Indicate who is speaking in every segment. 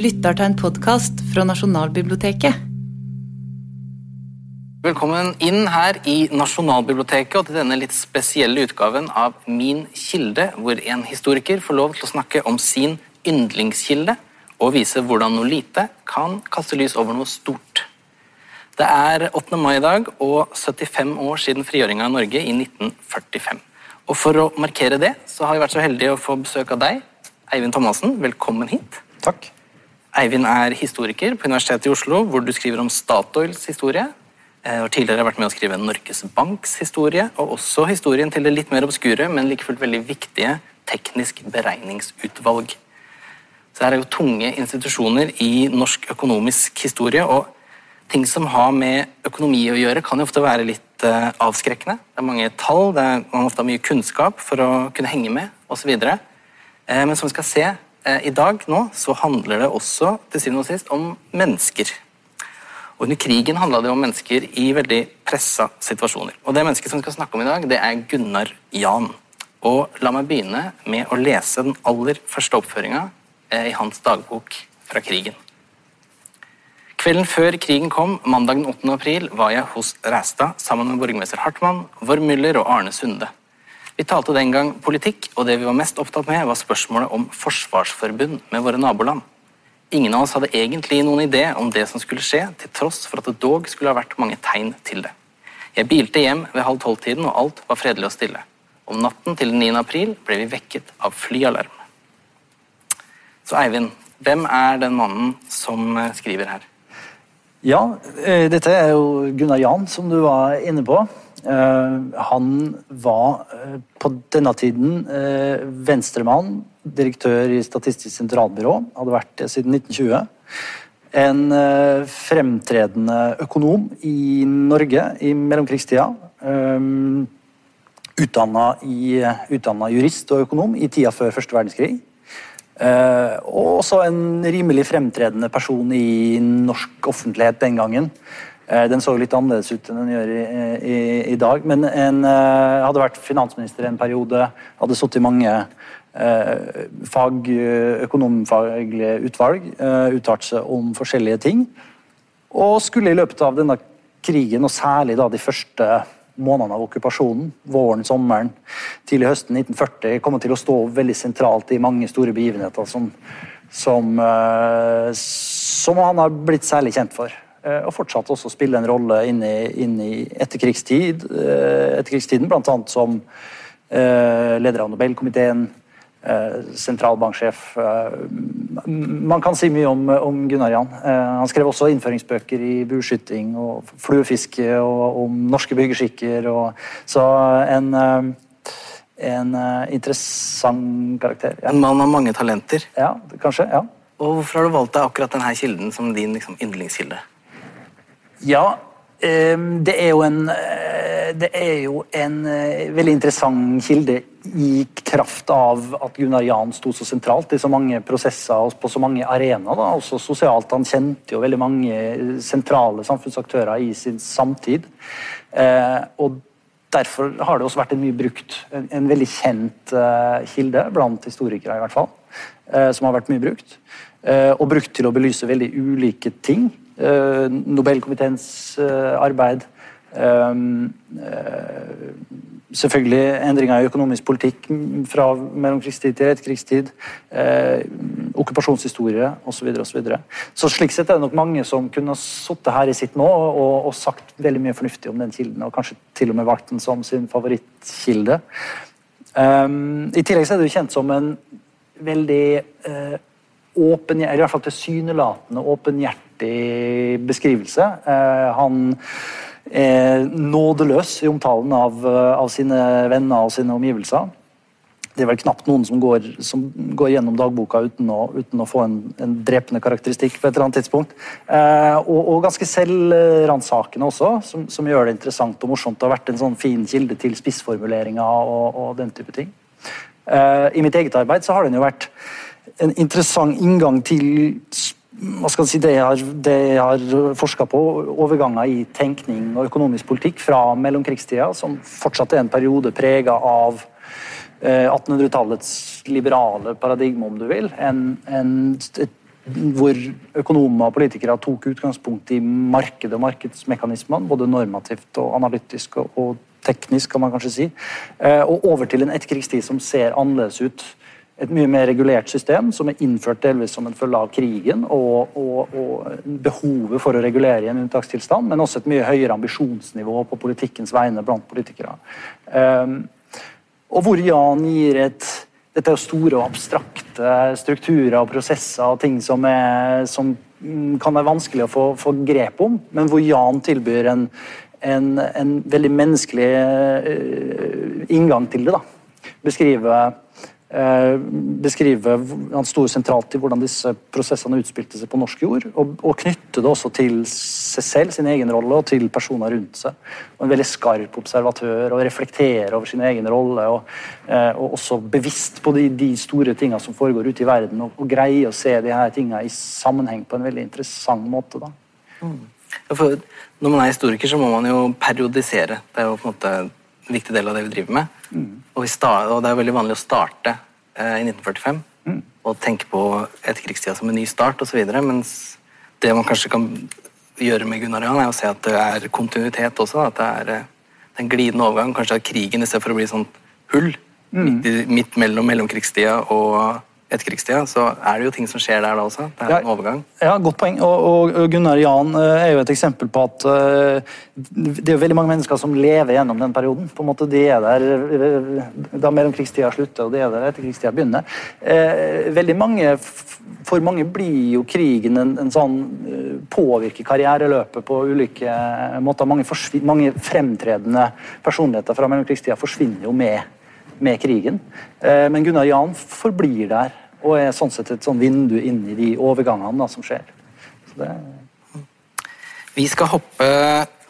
Speaker 1: lytter til en podkast fra Nasjonalbiblioteket.
Speaker 2: Velkommen inn her i Nasjonalbiblioteket og til denne litt spesielle utgaven av Min kilde, hvor en historiker får lov til å snakke om sin yndlingskilde og vise hvordan noe lite kan kaste lys over noe stort. Det er 8. mai i dag og 75 år siden frigjøringa av Norge i 1945. Og For å markere det så har vi vært så heldige å få besøk av deg, Eivind Thomassen. Velkommen hit.
Speaker 3: Takk.
Speaker 2: Eivind er historiker på Universitetet i Oslo, hvor du skriver om Statoils historie. Eh, og tidligere har vært med å skrive Norges Banks historie, og også historien til det litt mer obskure, men like fullt veldig viktige Teknisk beregningsutvalg. Så her er jo tunge institusjoner i norsk økonomisk historie, og ting som har med økonomi å gjøre, kan jo ofte være litt uh, avskrekkende. Det er mange tall, det er, man ofte har mye kunnskap for å kunne henge med osv. Uh, men som vi skal se uh, i dag nå, så handler det også til syvende og sist om mennesker. Og Under krigen handla det om mennesker i veldig pressa situasjoner. Og Det mennesket som vi skal snakke om i dag, det er Gunnar Jan. Og La meg begynne med å lese den aller første oppføringa i hans dagbok fra krigen. Kvelden før krigen kom, mandag den 8. april, var jeg hos Ræstad sammen med borgermester Hartmann, Wormüller og Arne Sunde. Vi talte den gang politikk, og det vi var mest opptatt med, var spørsmålet om forsvarsforbund med våre naboland. Ingen av oss hadde egentlig noen idé om det som skulle skje, til tross for at det dog skulle ha vært mange tegn til det. Jeg bilte hjem ved halv tolv-tiden, og alt var fredelig og stille. Om natten til den 9. april ble vi vekket av flyalarm. Så Eivind, hvem er den mannen som eh, skriver her?
Speaker 3: Ja, eh, dette er jo Gunnar Jan, som du var inne på. Eh, han var på denne tiden venstremann, direktør i Statistisk sentralbyrå, hadde vært det siden 1920. En fremtredende økonom i Norge i mellomkrigstida. Utdanna, jurist og økonom i tida før første verdenskrig. Og også en rimelig fremtredende person i norsk offentlighet den gangen. Uh, den så litt annerledes ut enn den gjør i, i, i dag. Men en hadde vært finansminister en periode, hadde sittet i mange Eh, fag, økonomfaglige utvalg eh, uttalt seg om forskjellige ting. Og skulle i løpet av denne krigen, og særlig da de første månedene av okkupasjonen, våren, sommeren, tidlig høsten 1940, komme til å stå veldig sentralt i mange store begivenheter som, som, eh, som han har blitt særlig kjent for. Og fortsatt også å spille en rolle inn i, inn i etterkrigstid, etterkrigstiden, bl.a. som leder av Nobelkomiteen, Eh, sentralbanksjef. Eh, man kan si mye om, om Gunnar Jan. Eh, han skrev også innføringsbøker i bueskyting og fluefiske og om norske byggeskikker. Og, så en, en interessant karakter.
Speaker 2: Ja. En mann av mange talenter.
Speaker 3: Ja, kanskje. ja.
Speaker 2: Og Hvorfor har du valgt deg akkurat denne kilden som din liksom, yndlingskilde?
Speaker 3: Ja, det er jo en det er jo en veldig interessant kilde i kraft av at Gunnar Jan sto så sentralt i så mange prosesser og på så mange arenaer. Også sosialt. Han kjente jo veldig mange sentrale samfunnsaktører i sin samtid. Eh, og Derfor har det også vært en mye brukt, en, veldig kjent eh, kilde, blant historikere i hvert fall, eh, som har vært mye brukt. Eh, og brukt til å belyse veldig ulike ting. Eh, Nobelkomiteens eh, arbeid. Um, selvfølgelig endringer i økonomisk politikk fra mellomkrigstid til etterkrigstid. Eh, okkupasjonshistorie osv. Så, så, videre. så slik sett er det nok mange som kunne sittet her i sitt nå og, og, sagt veldig mye fornuftig om den kilden, og kanskje til og med valgt den som sin favorittkilde. Um, I tillegg så er det jo kjent som en veldig uh, åpen, eller i hvert fall tilsynelatende åpenhjertig beskrivelse. Uh, han er nådeløs i omtalen av, eh, av, sine venner og sine omgivelser. Det er vel knapt noen som går, som går gjennom dagboka uten å, uten å få en, en, drepende karakteristikk på et eller annet tidspunkt. Eh, og, og, ganske selvransakende også, som, som, gjør det interessant og morsomt. Det har vært en sånn fin kilde til spissformuleringer og, og den type ting. Eh, I mitt eget arbeid så har den jo vært en interessant inngang til hva skal jeg si, det jeg har, det har forska på, overganger i tenkning og økonomisk politikk fra mellomkrigstida, som fortsatt er en periode prega av 1800-tallets eh, liberale paradigme, om du vil. En, en, et hvor økonomer og politikere tok utgangspunkt i markedet og markedsmekanismene, både normativt og analytisk og, og teknisk, kan man kanskje si, eh, og over til en etterkrigstid som ser annerledes ut. Et mye mer regulert system som er innført delvis som en følge av krigen og, og, og behovet for å regulere i en unntakstilstand, men også et mye høyere ambisjonsnivå på politikkens vegne blant politikere. Um, og hvor Jan gir et dette er jo store og abstrakte strukturer og prosesser og ting som, er, som kan være vanskelig å få, få, grep om, men hvor Jan tilbyr en, en, en veldig menneskelig uh, inngang til det. da. Beskrive Eh, beskrive Han sto sentralt i hvordan disse prosessene utspilte seg på norsk jord, og, og knytte det også til seg selv, sin egen rolle, og til personer rundt seg. Og En veldig skarp observatør, og reflektere over sin egen rolle, og, eh, og også bevisst på de, de store tingene som foregår ute i verden, og, og greie å se de her tingene i sammenheng på en veldig interessant måte. da. Mm.
Speaker 2: Når man er historiker, så må man jo periodisere. Det er jo på en måte en viktig del av det vi driver med. Mm. Og, og, det er veldig vanlig å starte eh, i 1945 mm. og tenke på etterkrigstida som en ny start osv. Mens det man kanskje kan gjøre med Gunnar Jan, er å se at det er kontinuitet også. At det er eh, en glidende overgang. Kanskje at krigen i stedet for å bli sånn hull mm. midt, midt, mellom mellomkrigstida og etterkrigstida, så er det jo ting som skjer der da også. Det er ja, en overgang.
Speaker 3: Ja, Godt poeng. Og, og, Gunnar Jan eh, er jo et eksempel på at uh, det er veldig mange mennesker som lever gjennom den perioden. På en måte De er der uh, da mellomkrigstida slutter, og de er der etterkrigstida begynner. Uh, veldig mange, For mange blir jo krigen en, en sånn påvirker karriereløpet på ulike måter. Mange, mange fremtredende personligheter fra mellomkrigstida forsvinner jo med med krigen. Men Gunnar Jan forblir der og er sånn sett et sånn vindu inn i de overgangene da, som skjer. Det...
Speaker 2: Vi skal hoppe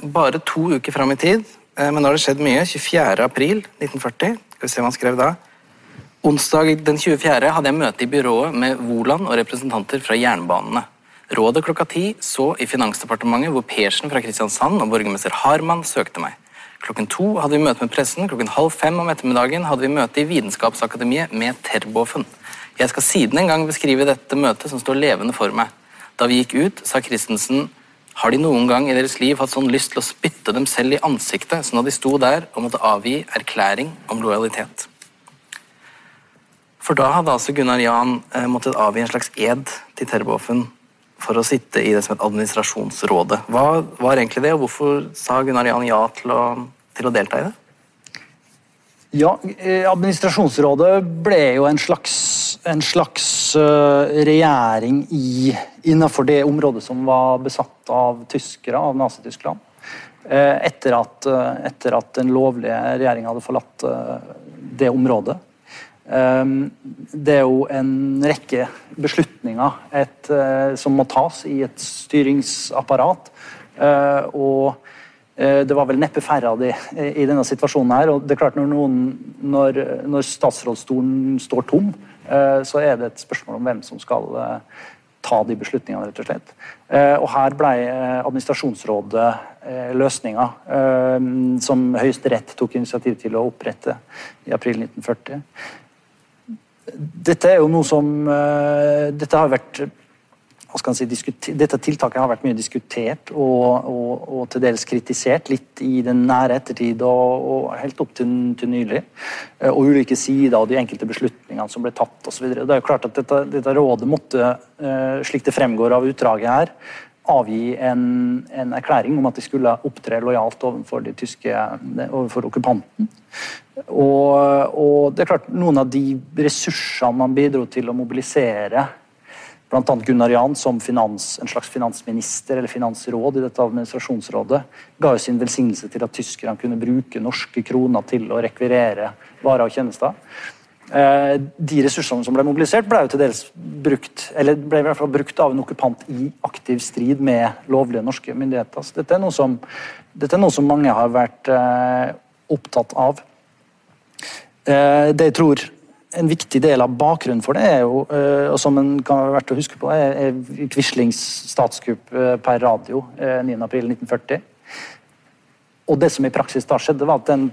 Speaker 2: bare to uker fram i tid, eh, men nå har det skjedd mye. 24. april 1940. Skal vi se hva han skrev da. Onsdag den 24. hadde jeg møte i byrået med Voland og representanter fra jernbanene. Rådet klokka ti så i Finansdepartementet hvor Persen fra Kristiansand og borgermester Harman søkte meg. Klokken to hadde vi møte med pressen, klokken halv fem om ettermiddagen hadde vi møte i Vitenskapsakademiet med Terboven. Jeg skal siden en gang beskrive dette møtet som står levende for meg. Da vi gikk ut, sa Christensen har de noen gang i deres liv hatt sånn lyst til å spytte dem selv i ansiktet, sånn at de sto der og måtte avgi erklæring om lojalitet? For da hadde altså Gunnar Jan eh, måttet avgi en slags ed til Terboven for å sitte i det som het administrasjonsrådet. Hva var egentlig det, og hvorfor sa Gunnar Jan ja til å, til å delta i det?
Speaker 3: Ja, eh, Administrasjonsrådet ble jo en slags en slags eh, regjering i, innenfor det området som var besatt av tyskere, av Nazi-Tyskland. Eh, etter etter at den lovlige regjeringa hadde forlatt det området. Det er jo en rekke beslutninger et, som må tas i et styringsapparat. Og det var vel neppe færre av de i denne situasjonen. her, og det er klart Når, noen, når, når statsrådsstolen står tom, Eh, så er det et spørsmål om hvem som skal eh, ta de beslutningene, rett og slett. Eh, og her ble administrasjonsrådet løsninga som Høyesterett tok initiativ til å opprette i april 1940. Dette er jo noe som Dette har vært si, dette tiltaket har vært mye diskutert og, og, og, til dels kritisert, litt i den nære ettertid og, og helt opp til, til, nylig. Eh, og ulike sider av de enkelte beslutningene som ble tatt osv. Det er klart at dette, dette, rådet måtte, eh, slik det fremgår av utdraget her, avgi en, en, erklæring om at de skulle opptre lojalt overfor, de tyske, overfor okkupanten. Og, og, det er klart, noen av de ressursene man bidro til å mobilisere Bl.a. Gunnar Jan som finans, en slags finansminister eller finansråd i dette administrasjonsrådet ga jo sin velsignelse til at tyskerne kunne bruke norske kroner til å rekvirere varer og tjenester. Eh, de ressursene som ble mobilisert, ble jo til dels brukt eller ble i hvert fall brukt av en okkupant i aktiv strid med lovlige norske myndigheter. Så dette er noe som, er noe som mange har vært eh, opptatt av. Eh, det jeg tror en viktig del av bakgrunnen for det er jo, og som en kan være verdt å huske på, er Quislings statskupp per radio 9.4.1940. Eh, og det som i praksis da skjedde, var at den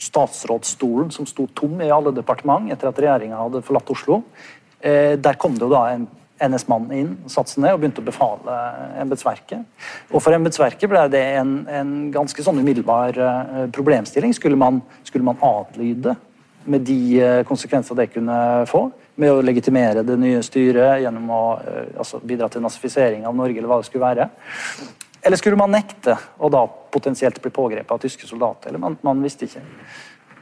Speaker 3: statsrådsstolen som sto tom i alle departement etter at regjeringa hadde forlatt Oslo, der kom det jo da en, NS-mann inn, satte seg ned og begynte å befale embetsverket. Og for embetsverket ble det en, en, ganske sånn umiddelbar uh, problemstilling. Skulle man, skulle man, adlyde med de uh, konsekvenser det kunne få? Med å legitimere det nye styret gjennom å altså bidra til nazifisering av Norge, eller hva det skulle være? Eller skulle man nekte og da potensielt bli pågrepet av tyske soldater? eller man, man visste ikke.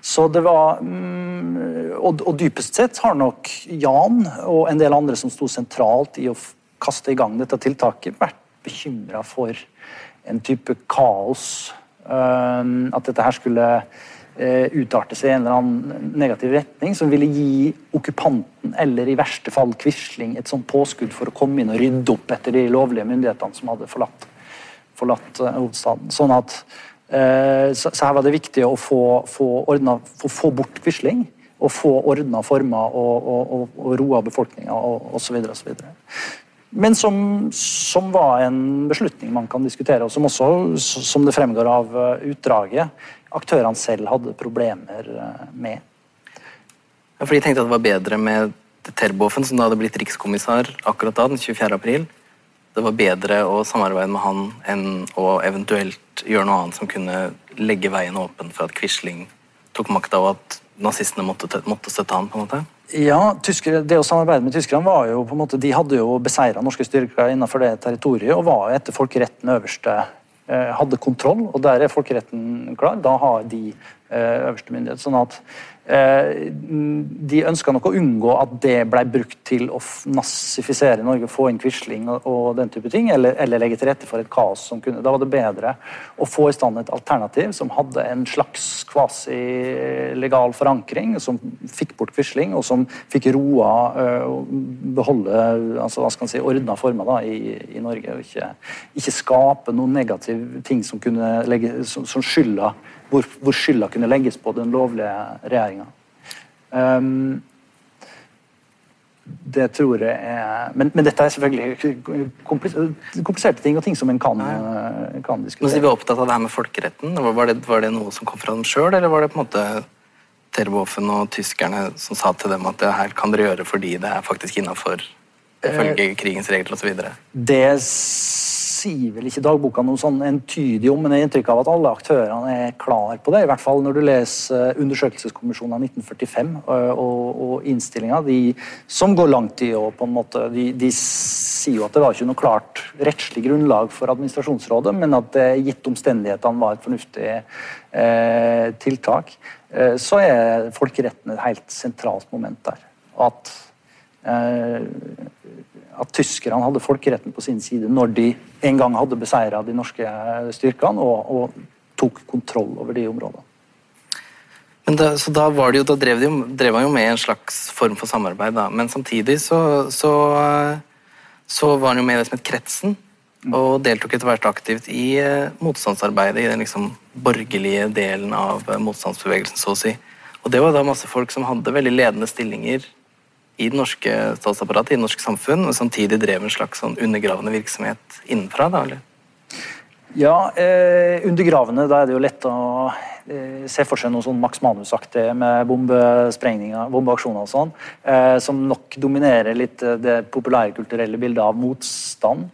Speaker 3: Så det var mm, og, og, dypest sett har nok Jan og en del andre som sto sentralt i å kaste i gang dette tiltaket, vært bekymra for en type kaos. Um, at dette her skulle uh, utarte seg i en eller annen negativ retning som ville gi okkupanten, eller i verste fall Quisling, et sånt påskudd for å komme inn og rydde opp etter de lovlige myndighetene som hadde forlatt, forlatt uh, hovedstaden. Sånn at Eh, så, her var det viktig å få, få, ordnet, få, få bort Quisling. Og få ordna former og, og, og, og roa befolkninga osv. Men som, som, var en beslutning man kan diskutere, og som også, som det fremgår av eh, utdraget, aktørene selv hadde problemer eh, med.
Speaker 2: Ja, for De tenkte at det var bedre med Terboven, som da hadde blitt rikskommissar akkurat da, den 24. april, det var bedre å samarbeide med han enn å eventuelt gjøre noe annet som kunne legge veien åpen for at Quisling tok makta, og at nazistene måtte, måtte, støtte han på en måte?
Speaker 3: Ja, tyskere, Det å samarbeide med tyskerne var jo på en måte, De hadde jo beseira norske styrker innenfor det territoriet og var etter folkeretten øverste eh, hadde kontroll, og der er folkeretten klar. Da har de eh, øverste myndighet. sånn at de ønska nok å unngå at det ble brukt til å nazifisere Norge, få inn Quisling og, den type ting, eller, eller, legge til rette for et kaos som kunne Da var det bedre å få i stand et alternativ som hadde en slags kvasilegal forankring, som fikk bort Quisling, og som fikk roa og beholde altså, hva skal si, ordna former da, i, i, Norge, og ikke, ikke skape noen negative ting som kunne legge som, som skylda hvor, hvor skylda kunne legges på den lovlige regjeringa. Um, det tror jeg er men, men, dette er selvfølgelig kompliserte ting og ting som en kan, eh, kan diskutere.
Speaker 2: Men Vi er vi opptatt av det her med folkeretten. Var det, var det noe som kom fra dem sjøl, eller var det på en måte Terboven og tyskerne som sa til dem at det her kan dere gjøre fordi det er faktisk innafor ifølge eh, krigens regler osv.?
Speaker 3: Det sier vel ikke dagboka noe sånn entydig om, men jeg har inntrykk av at alle aktørene er klar på det. I hvert fall når du leser eh, undersøkelseskommisjonen av 1945 eh, og, og innstillinga, som går langt i å på en måte, de, de, sier jo at det var ikke noe klart rettslig grunnlag for administrasjonsrådet, men at det gitt omstendighetene var et fornuftig eh, tiltak. Eh, så er folkeretten et helt sentralt moment der. At eh, at tyskerne hadde folkeretten på sin side når de en gang hadde beseira de norske styrkene og, og, tok kontroll over de områdene.
Speaker 2: Men da, så da, var det jo, da drev, de, drev man jo med en slags form for samarbeid, da. men samtidig så, så, så var han jo med i det som het Kretsen. Mm. Og deltok etter hvert aktivt i uh, motstandsarbeidet i den liksom, borgerlige delen av motstandsbevegelsen, så å si. Og det var da masse folk som hadde veldig ledende stillinger i det norske statsapparatet, i det norske samfunn, og samtidig drev en slags sånn undergravende virksomhet innenfra? da, eller?
Speaker 3: Ja, eh, undergravende, da er det jo lett å eh, se for seg noe sånn Max Manus-aktig med bombesprengninger, bombeaksjoner og sånn, eh, som nok dominerer litt eh, det populære kulturelle bildet av motstand.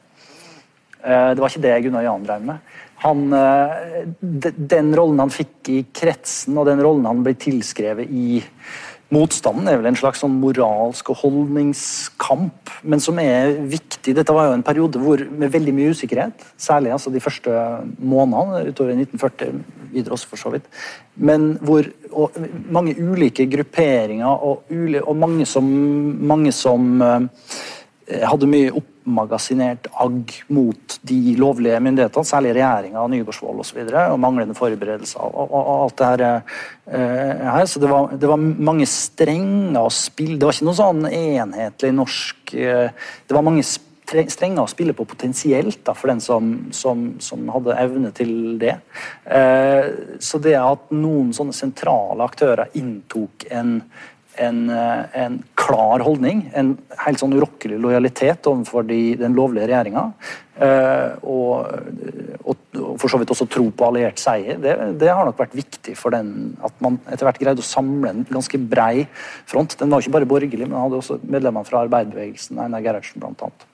Speaker 3: Eh, det var ikke det Gunnar Jan drev med. Han, eh, den rollen han fikk i kretsen, og den rollen han ble tilskrevet i Motstanden er vel en slags sånn moralsk og holdningskamp, men som er viktig. Dette var jo en periode hvor, med veldig mye usikkerhet, særlig altså de første månedene utover 1940, videre også for så vidt. Men hvor mange ulike grupperinger og, og mange som, mange som eh, hadde mye opp oppmagasinert agg mot de lovlige myndighetene, særlig regjeringa, Nygaardsvold osv., og, og manglende forberedelser og, og, og, alt det her. eh, her. Så det var, det var, mange strenger å spille Det var ikke noe sånn enhetlig norsk eh, Det var mange strenger å spille på potensielt da, for den som, som, som hadde evne til det. Eh, så det at noen sånne sentrale aktører inntok en en, eh, en, klar holdning, en helt sånn urokkelig lojalitet overfor de, den lovlige regjeringa. Eh, og, og, og for så vidt også tro på alliert seier, det, det, har nok vært viktig for den at man etter hvert greide å samle en ganske brei front. Den var ikke bare borgerlig, men hadde også medlemmer fra arbeiderbevegelsen, Einar Gerhardsen blant annet.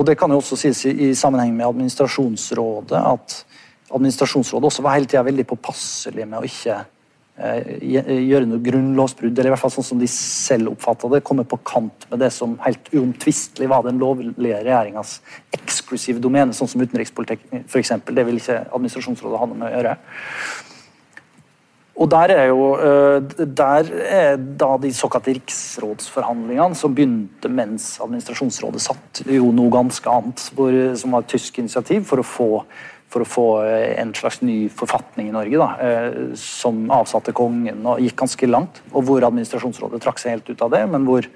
Speaker 3: Og det kan jo også sies i, i sammenheng med administrasjonsrådet at administrasjonsrådet også var hele tida veldig påpasselig med å ikke gjøre noe grunnlovsbrudd, eller i hvert fall sånn som de selv oppfatta det, komme på kant med det som helt uomtvistelig var den lovlige regjeringas eksklusive domene, sånn som utenrikspolitikk f.eks. Det vil ikke administrasjonsrådet ha noe med å gjøre. Og der er jo eh, der er da de såkalte riksrådsforhandlingene som begynte mens administrasjonsrådet satt jo noe ganske annet, som var et tysk initiativ for å få for å få eh, en slags ny forfatning i Norge, da, eh, som avsatte kongen og gikk ganske langt. Og hvor administrasjonsrådet trakk seg helt ut av det, men hvor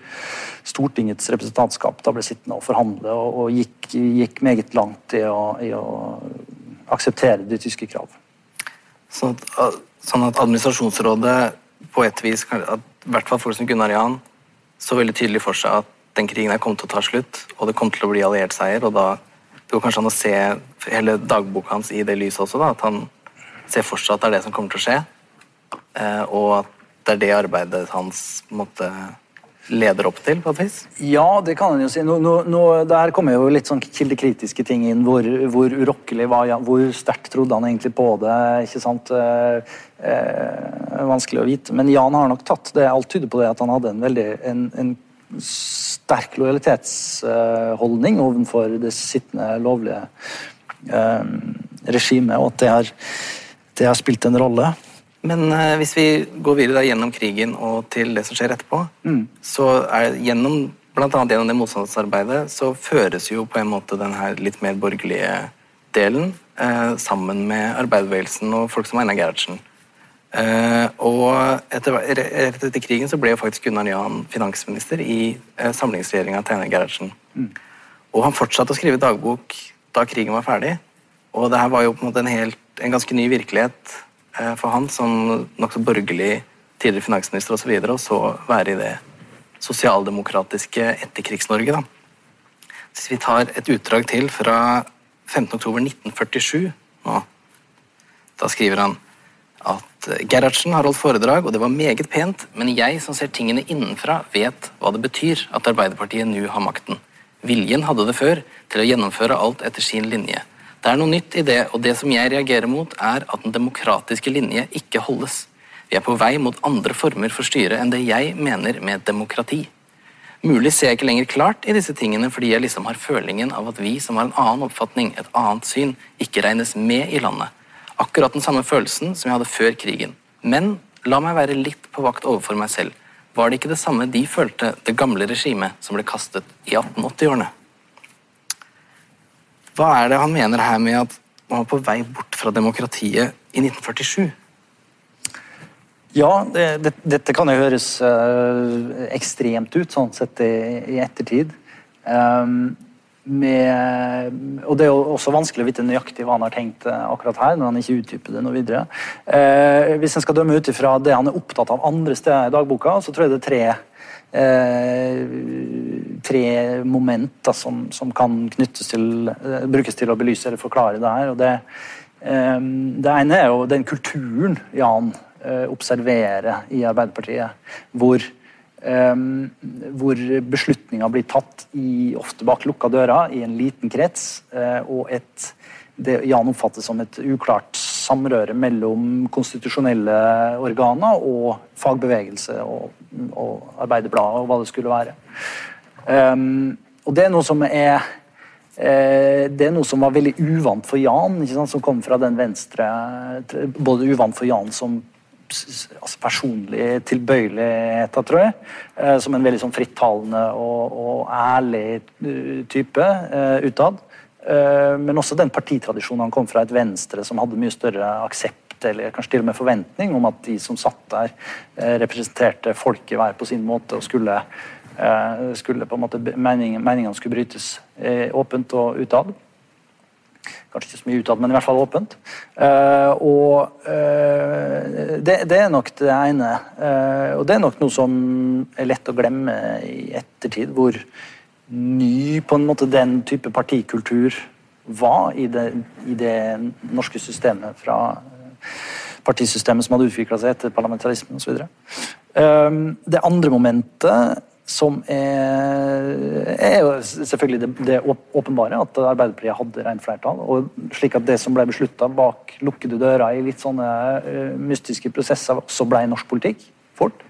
Speaker 3: Stortingets representantskap da ble sittende og forhandle og, og gikk, gikk, meget langt i å, i å, akseptere de tyske krav.
Speaker 2: Sånn at, sånn at administrasjonsrådet på et vis, at i hvert fall folk som Gunnar Jan, så veldig tydelig for seg at den krigen er kommet til å ta slutt, og det kom til å bli alliert seier, og da det går kanskje an å se hele dagboka hans i det lyset også. Da, at han ser for seg at det er det som kommer til å skje, eh, og at det er det arbeidet hans måtte, leder opp til, på et vis?
Speaker 3: Ja, det kan en jo si. Nå, nå, nå, der kommer jo litt sånn kildekritiske ting inn. Hvor, hvor urokkelig var han? Hvor sterkt trodde han egentlig på det? ikke sant? Eh, eh, vanskelig å vite. Men Jan har nok tatt det. Alt tyder på det at han hadde en veldig en, en sterk lojalitetsholdning overfor det sittende lovlige eh, regimet, og at det har, det har spilt en rolle.
Speaker 2: Men eh, hvis vi går videre gjennom krigen og til det som skjer etterpå, mm. så er gjennom annet gjennom det motstandsarbeidet så føres jo på en måte den her litt mer borgerlige delen eh, sammen med arbeiderbevegelsen og folk som Einar Gerhardsen. Uh, og etter, rett etter krigen så ble jo faktisk Gunnar Jan finansminister i uh, samlingsregjeringa til Einar Gerhardsen. Mm. Og han fortsatte å skrive dagbok da krigen var ferdig. Og det her var jo på en måte en, helt, en ganske ny virkelighet uh, for han som nokså borgerlig tidligere finansminister osv., og, så og så være i det sosialdemokratiske etterkrigs-Norge. da. Hvis vi tar et utdrag til fra 15.10.1947 nå, da skriver han at Gerhardsen har holdt foredrag, og det var meget pent, men jeg som ser tingene innenfra, vet hva det betyr at Arbeiderpartiet nå har makten. Viljen hadde det før til å gjennomføre alt etter sin linje. Det er noe nytt i det, og det som jeg reagerer mot, er at den demokratiske linje ikke holdes. Vi er på vei mot andre former for styre enn det jeg mener med demokrati. Mulig ser jeg ikke lenger klart i disse tingene fordi jeg liksom har følingen av at vi som har en annen oppfatning, et annet syn, ikke regnes med i landet akkurat den samme følelsen som jeg hadde før krigen. Men la meg være litt på vakt overfor meg selv. Var det ikke det samme de følte, det gamle regimet som ble kastet i 1880-årene? Hva er det han mener her med at man var på vei bort fra demokratiet i 1947?
Speaker 3: Ja, det, det, dette kan jo høres uh, ekstremt ut, sånn sett i, i ettertid. Um, med, og Det er jo også vanskelig å vite nøyaktig hva han har tenkt eh, akkurat her. når han ikke utdyper det noe videre. Eh, hvis en skal dømme ut ifra det han er opptatt av andre steder i dagboka, så tror jeg det er tre, eh, tre momenter som, som, kan knyttes til, eh, brukes til å belyse eller forklare det her. og det, eh, det ene er jo den kulturen Jan eh, observerer i Arbeiderpartiet, hvor hvor beslutninger blir tatt i, ofte bak lukka dører i en liten krets. Uh, og et, det Jan oppfattes som et uklart samrøre mellom konstitusjonelle organer og fagbevegelse og, og Arbeiderbladet og hva det skulle være. Um, og det er noe som er uh, det er noe som var veldig uvant for Jan, som kom fra den venstre Både uvant for Jan som altså personlig tilbøyelighet, tror jeg. Eh, som en veldig sånn frittalende og, og ærlig eh, type uh, utad. Men også den partitradisjonen han kom fra, et Venstre som hadde mye større aksept eller kanskje til og med forventning om at de som satt der, representerte folket hver på sin måte og skulle, skulle på en måte meningen, meningene skulle brytes åpent og utad. Kanskje ikke så mye utad, men i hvert fall åpent. Uh, og uh, det, det, er nok det ene. Uh, og det er nok noe som er lett å glemme i ettertid, hvor ny på en måte den type partikultur var i det, i det norske systemet fra partisystemet som hadde utvikla seg etter parlamentarismen osv. Det andre momentet som er, er jo selvfølgelig det, det, åpenbare, at Arbeiderpartiet hadde rent flertall. og Slik at det som ble beslutta bak lukkede dører i litt sånne uh, mystiske prosesser, også ble norsk politikk fort.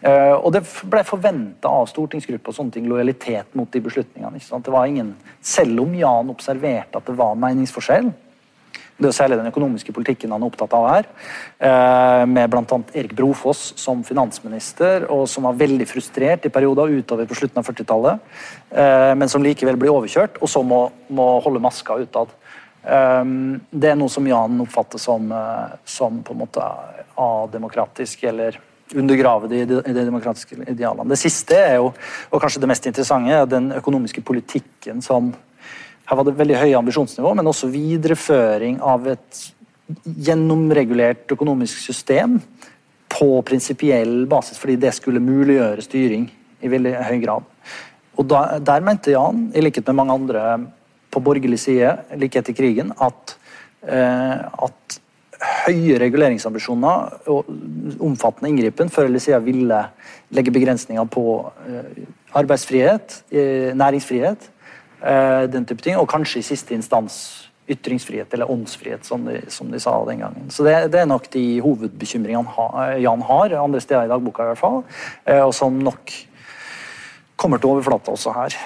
Speaker 3: Uh, og det ble forventa av stortingsgruppa sånne ting, lojalitet mot de beslutningene. Det var ingen, Selv om Jan observerte at det var meningsforskjell, det er særlig den økonomiske politikken han er opptatt av her. Eh, med bl.a. Erik Brofoss som finansminister, og som var veldig frustrert i perioder utover på slutten av 40-tallet. Eh, men som likevel blir overkjørt, og så må, må holde maska utad. Eh, det er noe som Jan oppfatter som, som på en måte ademokratisk, eller undergrave de, de, de, demokratiske idealene. Det siste er jo, og kanskje det mest interessante, den økonomiske politikken som her var det veldig høye ambisjonsnivå, men også videreføring av et gjennomregulert økonomisk system på prinsipiell basis, fordi det skulle muliggjøre styring i veldig høy grad. Og da, Der mente Jan, i likhet med mange andre på borgerlig side like etter krigen, at, eh, at høye reguleringsambisjoner og omfattende inngripen før eller siden ville legge begrensninger på eh, arbeidsfrihet, eh, næringsfrihet den type ting, Og kanskje i siste instans ytringsfrihet eller åndsfrihet, som de, som de sa den gangen. Så det, det er nok de hovedbekymringene Jan har, andre steder i dagboka i hvert fall, eh, og som nok kommer til overflata også her.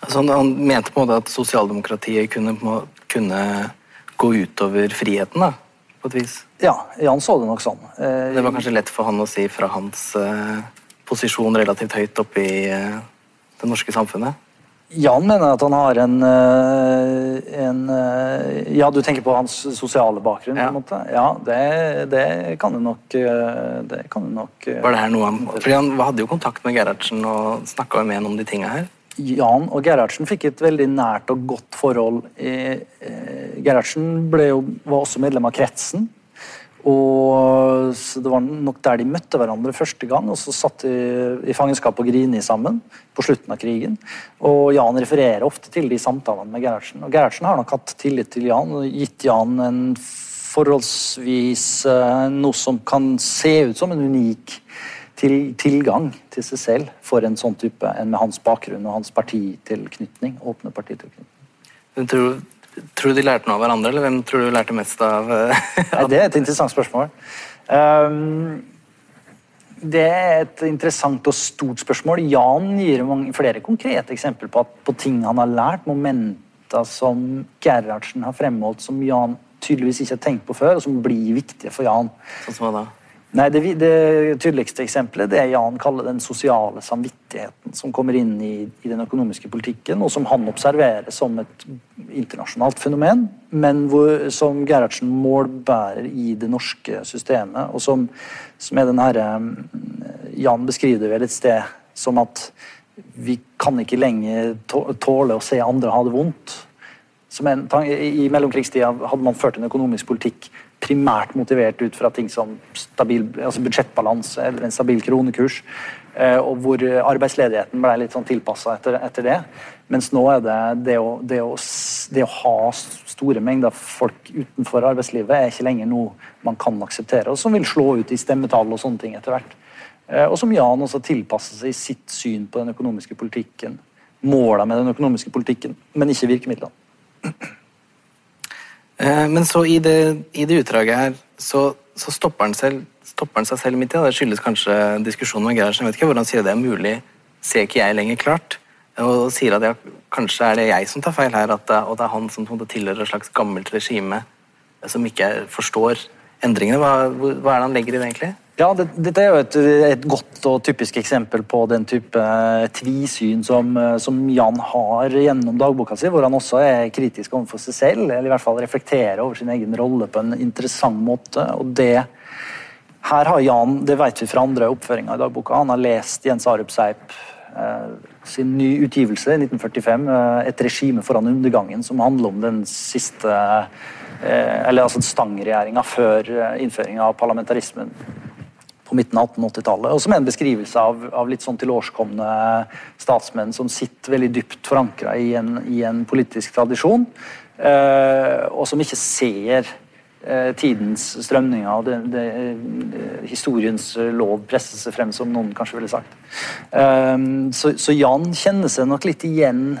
Speaker 2: Altså, han mente på en måte at sosialdemokratiet kunne, kunne gå utover friheten, da, på et vis?
Speaker 3: Ja, Jan så det nok sånn.
Speaker 2: Eh, det var kanskje lett for han å si fra hans posisjon relativt høyt oppe i det norske samfunnet?
Speaker 3: Jan mener at han har en, eh, en, eh, Ja, du tenker på hans sosiale bakgrunn? Ja, på en måte. ja det, det kan du nok eh, det kan du nok
Speaker 2: Var det her noe han Fordi Han hadde jo kontakt med Gerhardsen og snakka med ham om de tinga her?
Speaker 3: Jan og Gerhardsen fikk et veldig nært og godt forhold. Gerhardsen jo, var også medlem av kretsen. Og Det var nok der de møtte hverandre første gang. og Så satt de i fangenskap og Grini sammen på slutten av krigen. Og Jan refererer ofte til de samtalene med Gerhardsen. Og Gerhardsen har nok hatt tillit til Jan og gitt Jan en forholdsvis uh, noe som kan se ut som en unik til, tilgang til seg selv for en sånn type enn med hans bakgrunn og hans partitilknytning. åpne partitilknytning.
Speaker 2: Tror Tror du de lærte noe av hverandre, eller hvem tror du lærte mest av,
Speaker 3: av Det er et interessant spørsmål. Um, det er et interessant og stort spørsmål. Jan gir mange, flere konkrete eksempler på, at, på ting han har lært, momenter som Gerhardsen har fremholdt, som Jan tydeligvis ikke har tenkt på før, og som blir viktige for Jan.
Speaker 2: Sånn som hva da?
Speaker 3: Nei, det, det, tydeligste eksempelet det er Jan kaller den sosiale samvittigheten som kommer inn i, i, den økonomiske politikken, og som han observerer som et internasjonalt fenomen, men hvor, som Gerhardsen målbærer i det norske systemet, og som, som er den herre eh, Jan beskriver det vel et sted som at vi kan ikke lenger tåle å se andre ha det vondt. En, I mellomkrigstida hadde man ført en økonomisk politikk primært motivert ut fra ting som stabil, altså budsjettbalanse eller en stabil kronekurs. Eh, og hvor arbeidsledigheten ble litt sånn tilpassa etter, etter, det. Mens nå er det det å, det, å, det å, ha store mengder folk utenfor arbeidslivet er ikke lenger noe man kan akseptere, og som vil slå ut i stemmetall og sånne ting etter hvert. Eh, og som Jan også tilpasser seg i sitt syn på den økonomiske politikken. Måla med den økonomiske politikken, men ikke virkemidlene.
Speaker 2: Eh, men så i det, i det utdraget her, så, så stopper, han selv, stopper, han seg selv midt i. Det skyldes kanskje diskusjonen med Gerhardsen. Vet ikke hvordan han sier det er mulig. Ser ikke jeg lenger klart? Og sier at jeg, kanskje er det jeg som tar feil her, det, og det er han som tilhører et slags gammelt regime som ikke forstår endringene. Hva, hva er det han legger i det, egentlig?
Speaker 3: Ja, det, Dette er jo et, et, godt og typisk eksempel på den type eh, tvisyn som, eh, som, Jan har gjennom dagboka si, hvor han også er kritisk overfor seg selv, eller i hvert fall reflekterer over sin egen rolle på en interessant måte. og det her har Jan, det vet vi fra andre oppføringer i dagboka, han har lest Jens Arup Seip eh, sin ny utgivelse i 1945, eh, 'Et regime foran undergangen', som handler om den siste eh, Eller altså stangregjeringa før eh, innføringa av parlamentarismen på midten av 1880-tallet. Og som er en beskrivelse av, av litt sånn tilårskomne statsmenn som sitter veldig dypt forankra i, i, en politisk tradisjon. og som ikke ser tidens strømninger og historiens lov presser seg frem, som noen kanskje ville sagt. Så, så Jan kjenner seg nok litt igjen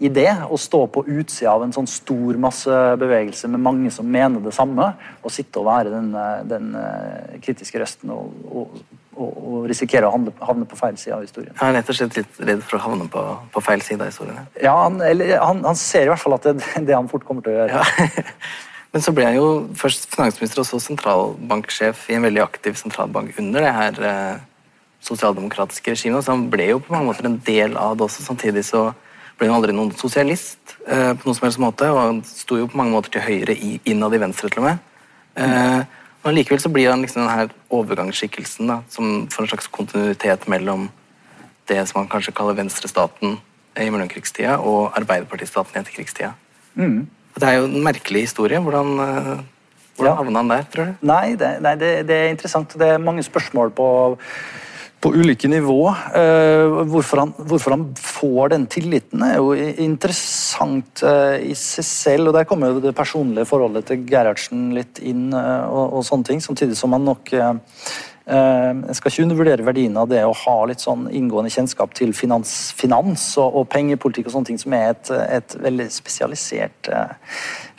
Speaker 3: i det å stå på utsida av en sånn stor massebevegelse med mange som mener det samme, og sitte og være den, den eh, kritiske røsten og, og, og, risikere å havne, på feil side av historien.
Speaker 2: Han er rett og slett litt redd for å havne på, på feil side av historien?
Speaker 3: Ja, han, eller, han, han, ser i hvert fall at det er det han fort kommer til å gjøre. Ja.
Speaker 2: Men så ble han jo først finansminister og så sentralbanksjef i en veldig aktiv sentralbank under det her eh, sosialdemokratiske regimet, så han ble jo på mange måter en del av det også. Samtidig så ble han aldri noen sosialist eh, på noen som helst måte, og han sto jo på mange måter til høyre i, innad i venstre, til og med. Eh, men likevel så blir han liksom denne overgangsskikkelsen da, som får en slags kontinuitet mellom det som man kanskje kaller venstrestaten i mellomkrigstida og arbeiderpartistaten i etterkrigstida. Mm. Det er jo en merkelig historie. Hvordan, eh, hvordan ja. havna han der, tror du?
Speaker 3: Nei, det, nei det, det, er interessant. Det er mange spørsmål på på ulike nivå. Uh, hvorfor, han, hvorfor, han, får den tilliten, er jo interessant uh, i seg selv. og Der kommer jo det personlige forholdet til Gerhardsen litt inn, uh, og, og, sånne ting. Samtidig som han nok Jeg skal ikke undervurdere verdien av det å ha litt sånn inngående kjennskap til finans, finans og, og, pengepolitikk og sånne ting, som er et, et veldig spesialisert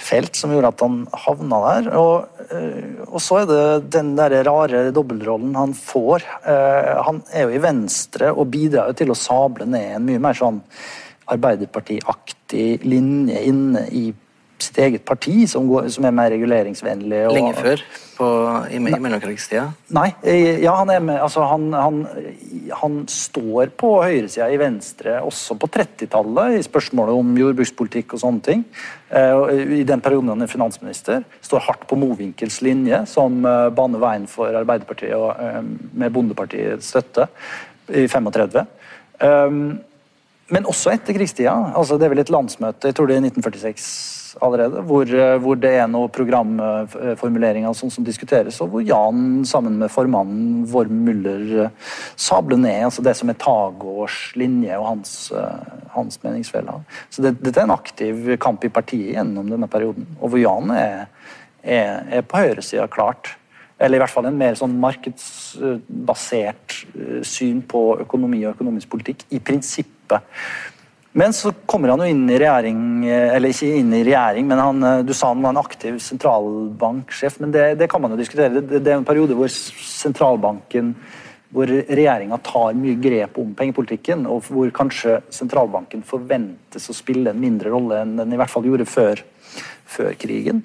Speaker 3: felt som gjorde at han havna der. Og, eh, og så er det den der rare dobbeltrollen han får. Eh, han er jo i Venstre og bidrar jo til å sable ned en mye mer sånn Arbeiderpartiaktig linje inne i sitt eget parti, som, går, som er mer reguleringsvennlig.
Speaker 2: Og, Lenge før? På, I, i mellomkrigstida?
Speaker 3: Nei. Ja, han er med. Altså, han, han, han står på høyresida i Venstre også på 30-tallet i spørsmålet om jordbrukspolitikk og sånne ting. Eh, I den perioden han er finansminister. Står hardt på Mowinckel's linje, som eh, baner veien for Arbeiderpartiet og, eh, med Bondepartiets støtte i 35. Men også etter krigstida. Altså, det er vel et landsmøte, jeg tror det er 1946 allerede, hvor, eh, hvor det er noen programformuleringer sånn som diskuteres, og hvor Jan sammen med formannen Vorm Müller eh, sabler ned altså det som er Tagårds linje og hans, eh, hans meningsfeller. Så det, dette er en aktiv kamp i partiet gjennom denne perioden, og hvor Jan er, er, er på høyresida klart. Eller i hvert fall en mer sånn markedsbasert syn på økonomi og økonomisk politikk, i prinsippet. Men så kommer han jo inn i regjering, eller ikke inn i regjering, men han, eh, du sa han var en aktiv sentralbanksjef. Men det, det kan man jo diskutere. Det, det, er en periode hvor sentralbanken hvor regjeringa tar mye grep om pengepolitikken, og hvor kanskje sentralbanken forventes å spille en mindre rolle enn den i hvert fall gjorde før, før krigen.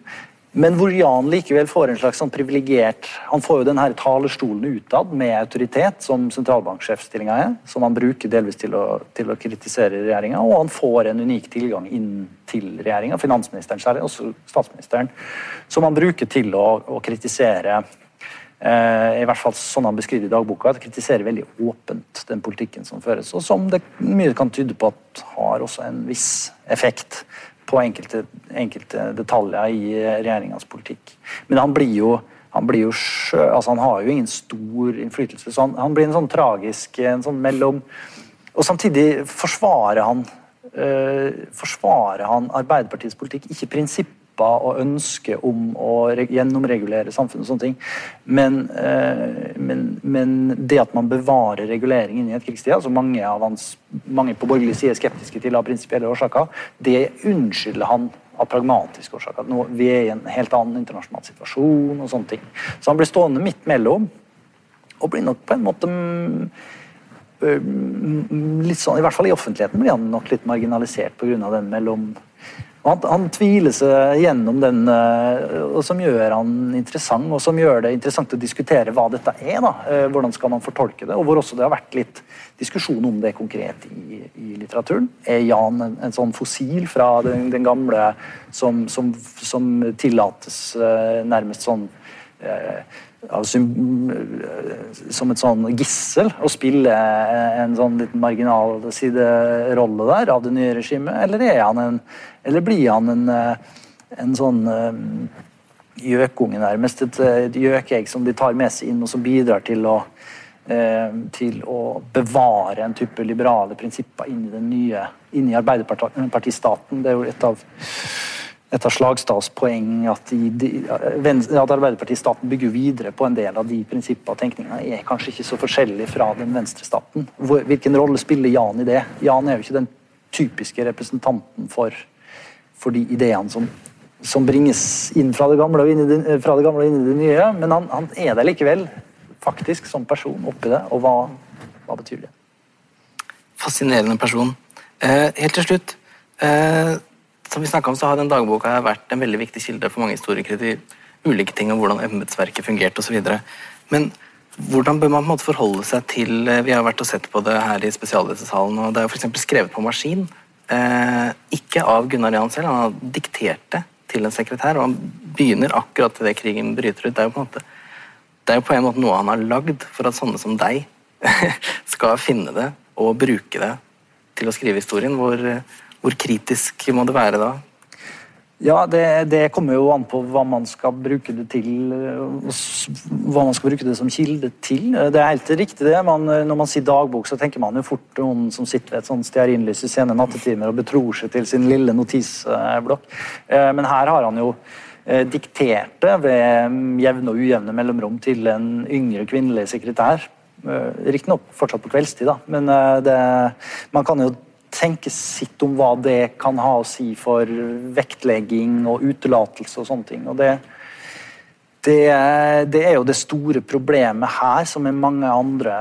Speaker 3: Men hvor Jan likevel får en slags sånn privilegert Han får jo denne talerstolen utad med autoritet, som sentralbanksjefstillinga er, som han bruker delvis til å, til å kritisere regjeringa, og han får en unik tilgang inn til regjeringa, finansministeren særlig, også statsministeren, som han bruker til å, å kritisere eh, i hvert fall sånn han beskriver i dagboka, at kritiserer veldig åpent den politikken som føres, og som det mye kan tyde på at har også en viss effekt på enkelte, enkelte detaljer i regjeringas politikk. Men han blir jo han blir jo sjø, altså han har jo ingen stor innflytelse. så Han, han blir en sånn tragisk en sånn mellom Og samtidig forsvarer han øh, forsvarer han Arbeiderpartiets politikk, ikke prinsipp håper og ønsker om å gjennomregulere samfunnet og sånne ting. Men, eh, men, men, det at man bevarer regulering inn i et krigstid, altså mange, hans, mange på borgerlig side er skeptiske til av prinsipielle årsaker, det unnskylder han av pragmatiske årsaker. Nå, vi er i en helt annen internasjonal situasjon og sånne ting. Så han blir stående midt mellom, og blir nok på en måte mm, mm, litt sånn, I hvert fall i offentligheten blir han nok litt marginalisert pga. den mellom han, han, tviler seg gjennom den, eh, og som gjør han interessant, og som gjør det interessant å diskutere hva dette er. da, eh, Hvordan skal man fortolke det, og hvor også det har vært litt diskusjon om det konkret i, i litteraturen. Er Jan en, en, sånn fossil fra den, den gamle som, som, som, tillates eh, nærmest sånn som et sånn gissel å spille en sånn liten marginal siderolle der av det nye regimet, eller er han en eller blir han en, en sånn gjøkunge, nærmest? Et, et gjøkeegg som de tar med seg inn, og som bidrar til å, til å bevare en type liberale prinsipper inn i den nye inn i Arbeiderpartistaten. Det er jo et av et av Slagstads poeng at, de, at Arbeiderpartistaten bygger videre på en del av de prinsippene og tenkningene, er kanskje ikke så forskjellig fra den venstrestaten. Hvilken rolle spiller Jan i det? Jan er jo ikke den typiske representanten for, for de ideene som, som, bringes inn fra det gamle og inn i det, fra det, inn i det nye, men han, han er der likevel, faktisk, som person oppi det. Og hva, hva betyr det?
Speaker 2: Fascinerende person. Eh, helt til slutt eh, som vi om, så har den dagboka vært en veldig viktig kilde for mange historikere til ulike ting om hvordan embetsverket fungerte osv. Men hvordan bør man på en måte forholde seg til eh, Vi har vært og sett på det her i spesialledelsessalen, og det er f.eks. skrevet på maskin. Eh, ikke av Gunnar Jan selv, han har diktert det til en sekretær, og han begynner akkurat idet krigen bryter ut. Det er måte det er jo på en måte noe han har lagd for at sånne som deg skal finne det og bruke det til å skrive historien. Hvor, hvor kritisk må det være da?
Speaker 3: Ja, det, det, kommer jo an på hva man skal bruke det til. Hva man skal bruke det som kilde til. Det er helt riktig det. Man, når man sier dagbok, så tenker man jo fort noen som sitter ved et sånt stearinlys i sene nattetimer og betror seg til sin lille notisblokk. Eh, men her har han jo eh, diktert det ved jevne og ujevne mellomrom til en yngre kvinnelig sekretær. Eh, riktignok fortsatt på kveldstid, da, men det, man kan jo tenke sitt om hva det kan ha å si for vektlegging og utelatelse og sånne ting. Og det, det, det, er jo det store problemet her, som med mange andre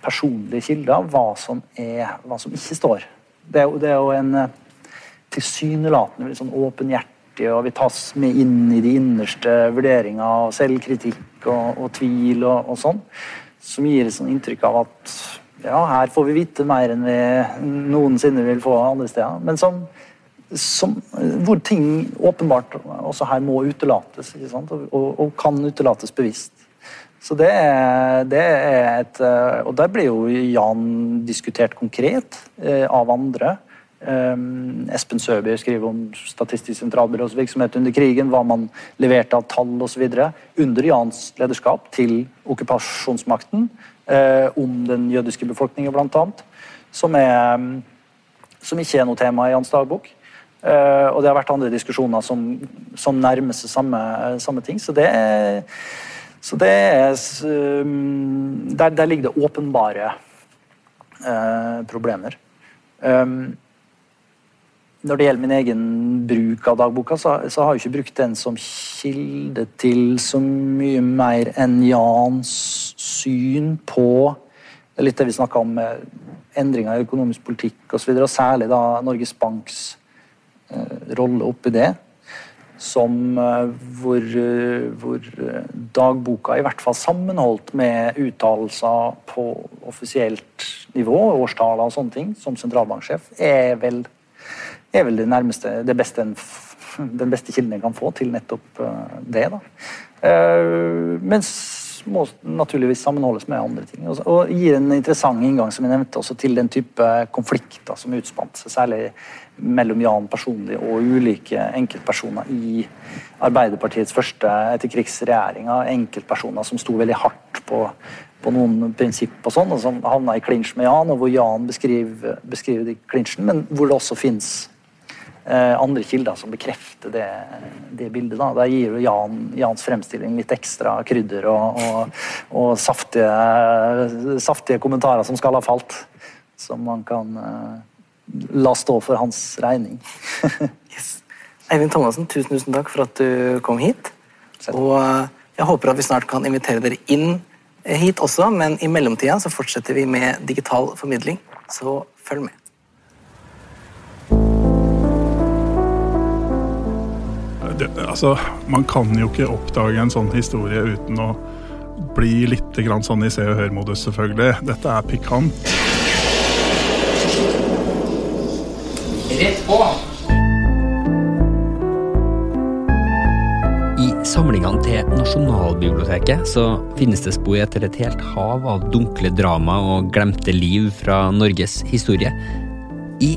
Speaker 3: personlige kilder, hva som, er, hva som ikke står. Det er, det er jo en tilsynelatende sånn åpenhjertig, og vi tas med inn i de innerste vurderinger og selvkritikk og, og tvil og, og sånn, som gir et sånn inntrykk av at ja, her får vi vite mer enn vi noensinne vil få andre steder. Men som, som, hvor ting åpenbart også her må utelates, og, og, kan utelates bevisst. Så det er, det er, et Og der blir jo Jan diskutert konkret eh, av andre. Um, Espen Søby skriver om Statistisk sentralbyrås virksomhet under krigen, hva man leverte av tall osv. under Jans lederskap til okkupasjonsmakten. Eh, om den jødiske befolkningen, bl.a. Som, som ikke er noe tema i Jans dagbok. Eh, og det har vært andre diskusjoner som, som nærmer seg samme, samme, ting. Så det er, så det er der, der, ligger det åpenbare eh, problemer. Um, når det gjelder min egen bruk av dagboka, så, så, har jeg ikke brukt den som kilde til så mye mer enn Jans syn på det er litt det vi snakka om med endringer i økonomisk politikk osv., og, og særlig da Norges Banks eh, rolle oppi det. Som eh, hvor, eh, hvor, eh, dagboka i hvert fall sammenholdt med uttalelser på offisielt nivå, årstaler og sånne ting, som sentralbanksjef, er vel er vel det nærmeste, det beste en, den beste kilden en kan få til nettopp eh, det. da. Men mens må naturligvis sammenholdes med andre ting. Og, gir en interessant inngang som jeg nevnte, også til den type konflikter som utspant seg, særlig mellom Jan personlig og ulike enkeltpersoner i Arbeiderpartiets første etterkrigsregjeringer. Enkeltpersoner som sto veldig hardt på, på noen prinsipp og sånn, og som havna i klinsj med Jan, og hvor Jan beskriver, beskriver de klinsjen, men hvor det også fins Eh, andre kilder som bekrefter det, det bildet. Da. Der gir jo Jan, Jans fremstilling litt ekstra krydder og, og, og saftige, saftige, kommentarer som skal ha falt. Som man kan uh, la stå for hans regning.
Speaker 2: yes. Eivind Thomassen, tusen, tusen takk for at du kom hit. Og uh, jeg håper at vi snart kan invitere dere inn hit også, men i mellomtida så fortsetter vi med digital formidling, så følg med.
Speaker 4: Det, altså, man kan jo ikke oppdage en sånn historie uten å bli litt sånn i se og hør-modus, selvfølgelig. Dette er pikant.
Speaker 5: Rett på! I samlingene til Nasjonalbiblioteket så finnes det spor etter et helt hav av dunkle drama og glemte liv fra Norges historie. I